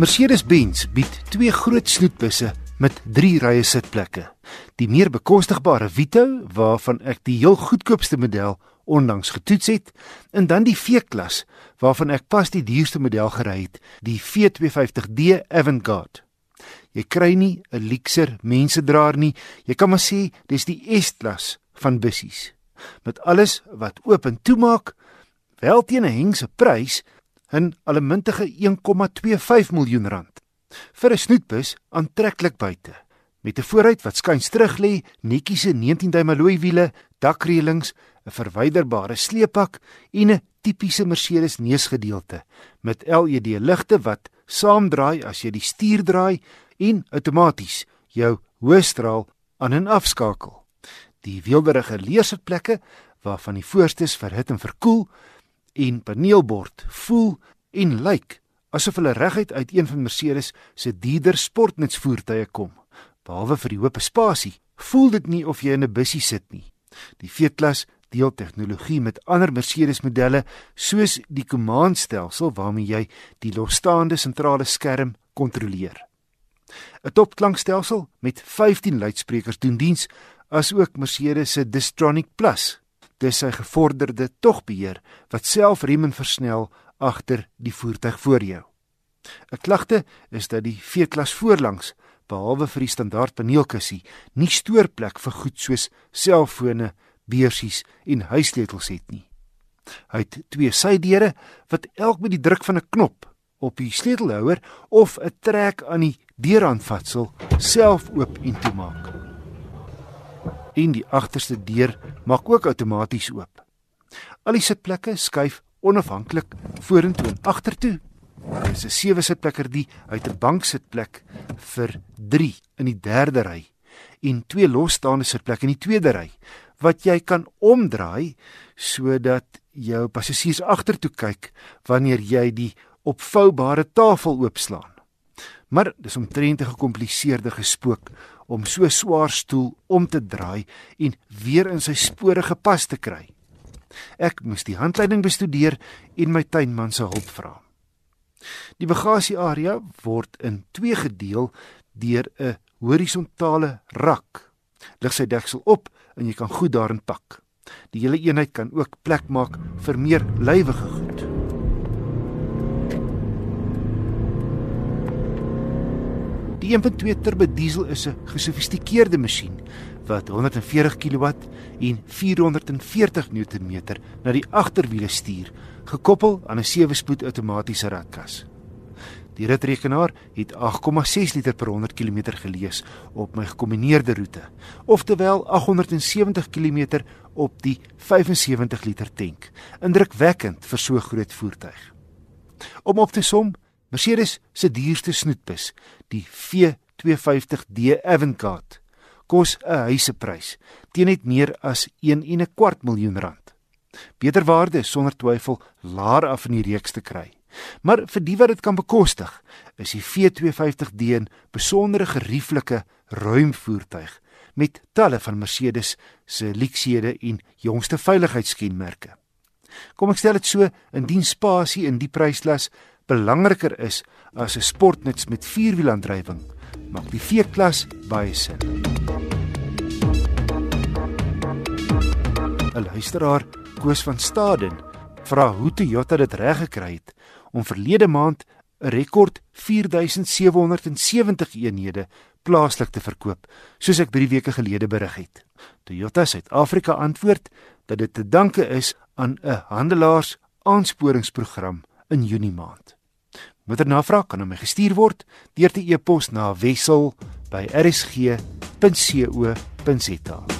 Mercedes-Benz bied twee groot snoetbusse met 3 rye sitplekke. Die meer bekostigbare Vito, waarvan ek die heel goedkoopste model onlangs getoets het, en dan die V-klas, waarvan ek pas die duurste model gery het, die V250D Avantgarde. Jy kry nie 'n luxer mensedraer nie, jy kan maar sê dis die S-klas van bussies. Met alles wat oop en toemaak, wel teen 'n hengse prys, 'n allemintige 1,25 miljoen rand. Vir 'n snoetbus aantreklik buite met 'n vooruit wat skuins terug lê, netjiese 19 duim alloy wiele, dakreëlings, 'n verwyderbare sleepak en 'n tipiese Mercedes neusgedeelte met LED ligte wat saamdraai as jy die stuur draai en outomaties jou hoëstraal aan en afskakel. Die weelderige leersitplekke waarvan die voorstes verhit en verkoel en paneelbord voel en lyk asof hulle reguit uit een van Mercedes se dierder sportnutsvoertuie kom. Behalwe vir die hoop spasie, voel dit nie of jy in 'n bussie sit nie. Die V-klas deel tegnologie met ander Mercedes modelle soos die command-stelsel waarmee jy die losstaande sentrale skerm kontroleer. 'n Topklankstelsel met 15 luidsprekers doen diens asook Mercedes se Distronic Plus dis sy gevorderde togbeheer wat self rem en versnel agter die voertuig voor jou. 'n Klagte is dat die V-klas voorlangs behalwe vir die standaard paneelkussie nie stoorplek vir goed soos selfone, beursies en huissleutels het nie. Hy het twee sydeure wat elk met die druk van 'n knop op die sleutelhouer of 'n trek aan die deurhandvatsel self oop en toemaak en die agterste deur maak ook outomaties oop. Al die sitplekke skuif onafhanklik vorentoe en agtertoe. Daar is 'n sewe sitplekker die uit 'n banksitplek vir 3 in die derde ry en twee losstaande sitplekke in die tweede ry wat jy kan omdraai sodat jou passasiers agtertoe kyk wanneer jy die opvoubare tafel oopslaan. Maar dis omtrent 'n gekompliseerde gespook om so swaar stoel om te draai en weer in sy spore gepas te kry. Ek moes die handleiding bestudeer en my tuinman se hulp vra. Die bagasiearea word in twee gedeel deur 'n horisontale rak. Lig sy deksel op en jy kan goed daarin pak. Die hele eenheid kan ook plek maak vir meer lywige goed. Die 1.2 turbo diesel is 'n gesofistikeerde masjien wat 140 kW en 440 Nm na die agterwiele stuur, gekoppel aan 'n 7-spoed outomatiese ratkas. Die ritrekenaar het 8,6 liter per 100 km gelees op my gekombineerde roete, oftewel 870 km op die 75 liter tank. Indrukwekkend vir so groot voertuig. Om op te som, Mercedes se duurste snoetbus, die V250D Avantgarde, kos 'n huiseprys teen net meer as 1 en 'n kwart miljoen rand. Beter waarde sonder twyfel laer af in die reeks te kry. Maar vir die wat dit kan bekostig, is die V250D 'n besondere gerieflike ruim voertuig met talle van Mercedes se luksehede en jongste veiligheidskenmerke. Kom ek stel dit so, indien spasie in die prysklas belangriker is as 'n sportnuts met vierwielaandrywing, maak die V-klas baie sin. 'n Luisteraar, Koos van Staden, vra hoe Toyota dit reg gekry het om verlede maand 'n rekord 4770 eenhede plaaslik te verkoop, soos ek 3 weke gelede berig het. Toyota Suid-Afrika antwoord dat dit te danke is aan 'n handelaars aansporingsprogram in Junie maand. Moeder navraag kan aan my gestuur word deur te e-pos na wissel@rsg.co.za.